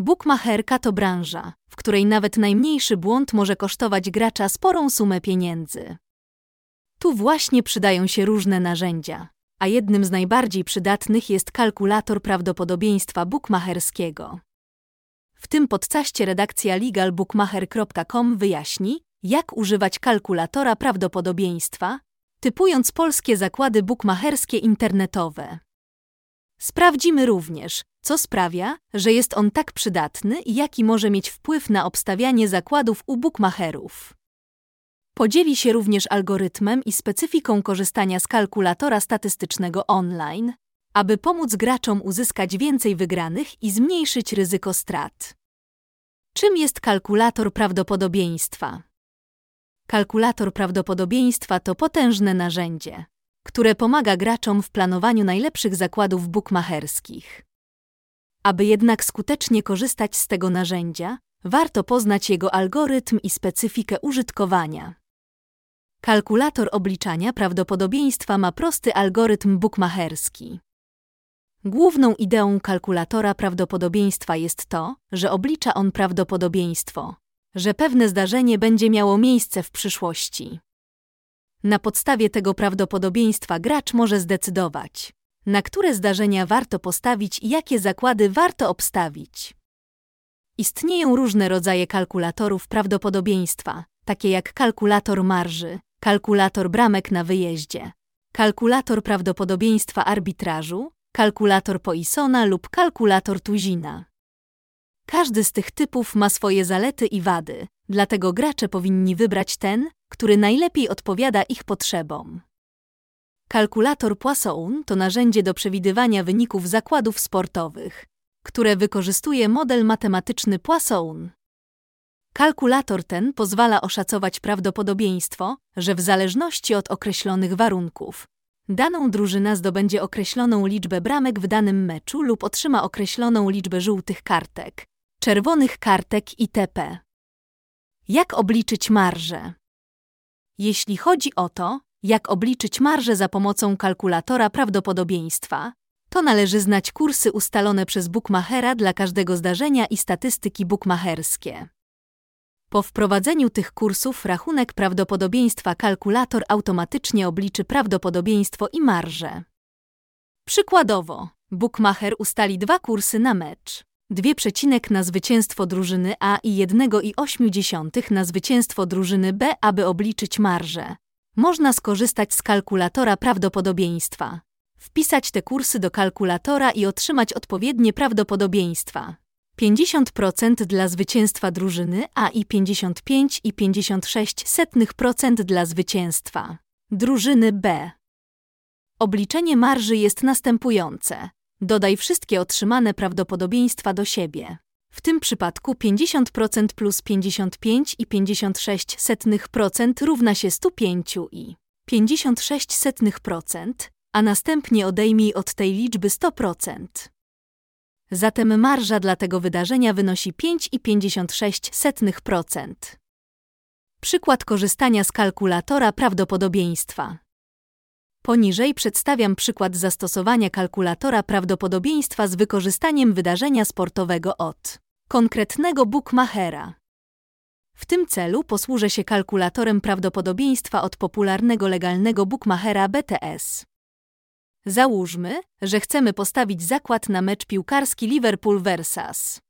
Bukmacherka to branża, w której nawet najmniejszy błąd może kosztować gracza sporą sumę pieniędzy. Tu właśnie przydają się różne narzędzia, a jednym z najbardziej przydatnych jest kalkulator prawdopodobieństwa bukmacherskiego. W tym podcaście redakcja legalbookmacher.com wyjaśni, jak używać kalkulatora prawdopodobieństwa, typując polskie zakłady bukmacherskie internetowe. Sprawdzimy również, co sprawia, że jest on tak przydatny i jaki może mieć wpływ na obstawianie zakładów u bukmacherów. Podzieli się również algorytmem i specyfiką korzystania z kalkulatora statystycznego online, aby pomóc graczom uzyskać więcej wygranych i zmniejszyć ryzyko strat. Czym jest kalkulator prawdopodobieństwa? Kalkulator prawdopodobieństwa to potężne narzędzie, które pomaga graczom w planowaniu najlepszych zakładów bukmacherskich. Aby jednak skutecznie korzystać z tego narzędzia, warto poznać jego algorytm i specyfikę użytkowania. Kalkulator obliczania prawdopodobieństwa ma prosty algorytm bukmacherski. Główną ideą kalkulatora prawdopodobieństwa jest to, że oblicza on prawdopodobieństwo, że pewne zdarzenie będzie miało miejsce w przyszłości. Na podstawie tego prawdopodobieństwa gracz może zdecydować, na które zdarzenia warto postawić i jakie zakłady warto obstawić. Istnieją różne rodzaje kalkulatorów prawdopodobieństwa, takie jak kalkulator marży, kalkulator bramek na wyjeździe, kalkulator prawdopodobieństwa arbitrażu, kalkulator Poissona lub kalkulator Tuzina. Każdy z tych typów ma swoje zalety i wady, dlatego gracze powinni wybrać ten, który najlepiej odpowiada ich potrzebom. Kalkulator Poisson to narzędzie do przewidywania wyników zakładów sportowych, które wykorzystuje model matematyczny Poisson. Kalkulator ten pozwala oszacować prawdopodobieństwo, że w zależności od określonych warunków daną drużyna zdobędzie określoną liczbę bramek w danym meczu lub otrzyma określoną liczbę żółtych kartek, czerwonych kartek itp. Jak obliczyć marżę? Jeśli chodzi o to, jak obliczyć marżę za pomocą kalkulatora prawdopodobieństwa, to należy znać kursy ustalone przez bookmachera dla każdego zdarzenia i statystyki bookmacherskie. Po wprowadzeniu tych kursów rachunek prawdopodobieństwa kalkulator automatycznie obliczy prawdopodobieństwo i marżę. Przykładowo, bookmacher ustali dwa kursy na mecz. Dwie przecinek na zwycięstwo drużyny A i 1,8 na zwycięstwo drużyny B, aby obliczyć marżę. Można skorzystać z kalkulatora prawdopodobieństwa. Wpisać te kursy do kalkulatora i otrzymać odpowiednie prawdopodobieństwa. 50% dla zwycięstwa drużyny A i 55,56% dla zwycięstwa drużyny B. Obliczenie marży jest następujące. Dodaj wszystkie otrzymane prawdopodobieństwa do siebie. W tym przypadku 50% plus 55 i 56% równa się 105 i 56%, a następnie odejmij od tej liczby 100%. Zatem marża dla tego wydarzenia wynosi 5,56%. Przykład korzystania z kalkulatora prawdopodobieństwa. Poniżej przedstawiam przykład zastosowania kalkulatora prawdopodobieństwa z wykorzystaniem wydarzenia sportowego od konkretnego bookmachera. W tym celu posłużę się kalkulatorem prawdopodobieństwa od popularnego legalnego bookmachera BTS. Załóżmy, że chcemy postawić zakład na mecz piłkarski Liverpool vs.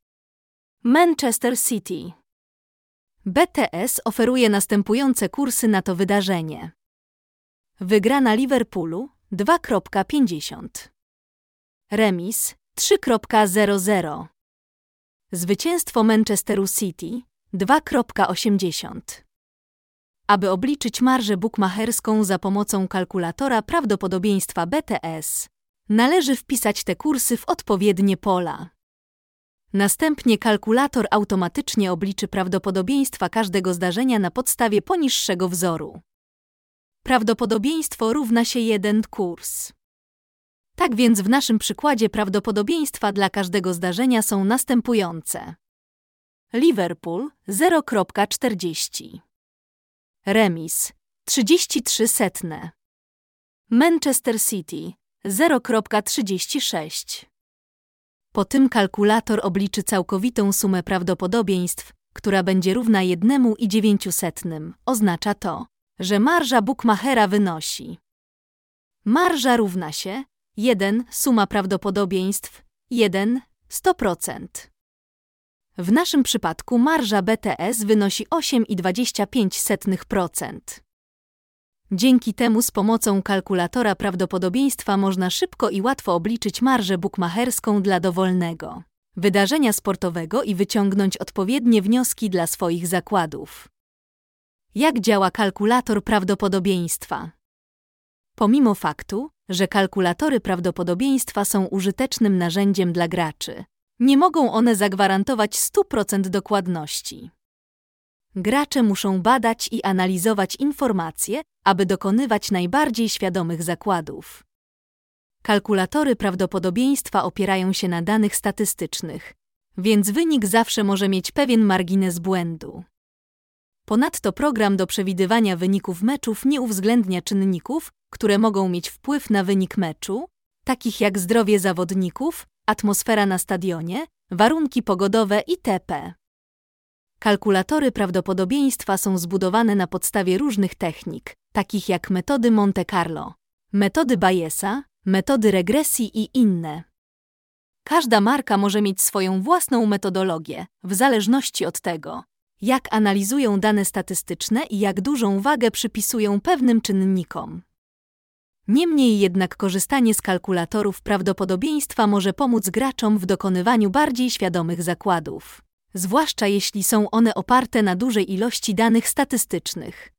Manchester City. BTS oferuje następujące kursy na to wydarzenie. Wygrana Liverpoolu 2.50. Remis 3.00. Zwycięstwo Manchesteru City 2.80. Aby obliczyć marżę bukmacherską za pomocą kalkulatora prawdopodobieństwa BTS, należy wpisać te kursy w odpowiednie pola. Następnie kalkulator automatycznie obliczy prawdopodobieństwa każdego zdarzenia na podstawie poniższego wzoru. Prawdopodobieństwo równa się jeden kurs. Tak więc w naszym przykładzie prawdopodobieństwa dla każdego zdarzenia są następujące. Liverpool 0,40 Remis 33 setne Manchester City 0,36 Po tym kalkulator obliczy całkowitą sumę prawdopodobieństw, która będzie równa 1,9. Oznacza to, że marża Bookmachera wynosi. Marża równa się 1 suma prawdopodobieństw 1 100%. W naszym przypadku marża BTS wynosi 8,25%. Dzięki temu z pomocą kalkulatora prawdopodobieństwa można szybko i łatwo obliczyć marżę bukmacherską dla dowolnego wydarzenia sportowego i wyciągnąć odpowiednie wnioski dla swoich zakładów. Jak działa kalkulator prawdopodobieństwa? Pomimo faktu, że kalkulatory prawdopodobieństwa są użytecznym narzędziem dla graczy, nie mogą one zagwarantować 100% dokładności. Gracze muszą badać i analizować informacje, aby dokonywać najbardziej świadomych zakładów. Kalkulatory prawdopodobieństwa opierają się na danych statystycznych, więc wynik zawsze może mieć pewien margines błędu. Ponadto program do przewidywania wyników meczów nie uwzględnia czynników, które mogą mieć wpływ na wynik meczu, takich jak zdrowie zawodników, atmosfera na stadionie, warunki pogodowe itp. Kalkulatory prawdopodobieństwa są zbudowane na podstawie różnych technik, takich jak metody Monte Carlo, metody Bayesa, metody regresji i inne. Każda marka może mieć swoją własną metodologię, w zależności od tego, jak analizują dane statystyczne i jak dużą wagę przypisują pewnym czynnikom. Niemniej jednak korzystanie z kalkulatorów prawdopodobieństwa może pomóc graczom w dokonywaniu bardziej świadomych zakładów, zwłaszcza jeśli są one oparte na dużej ilości danych statystycznych.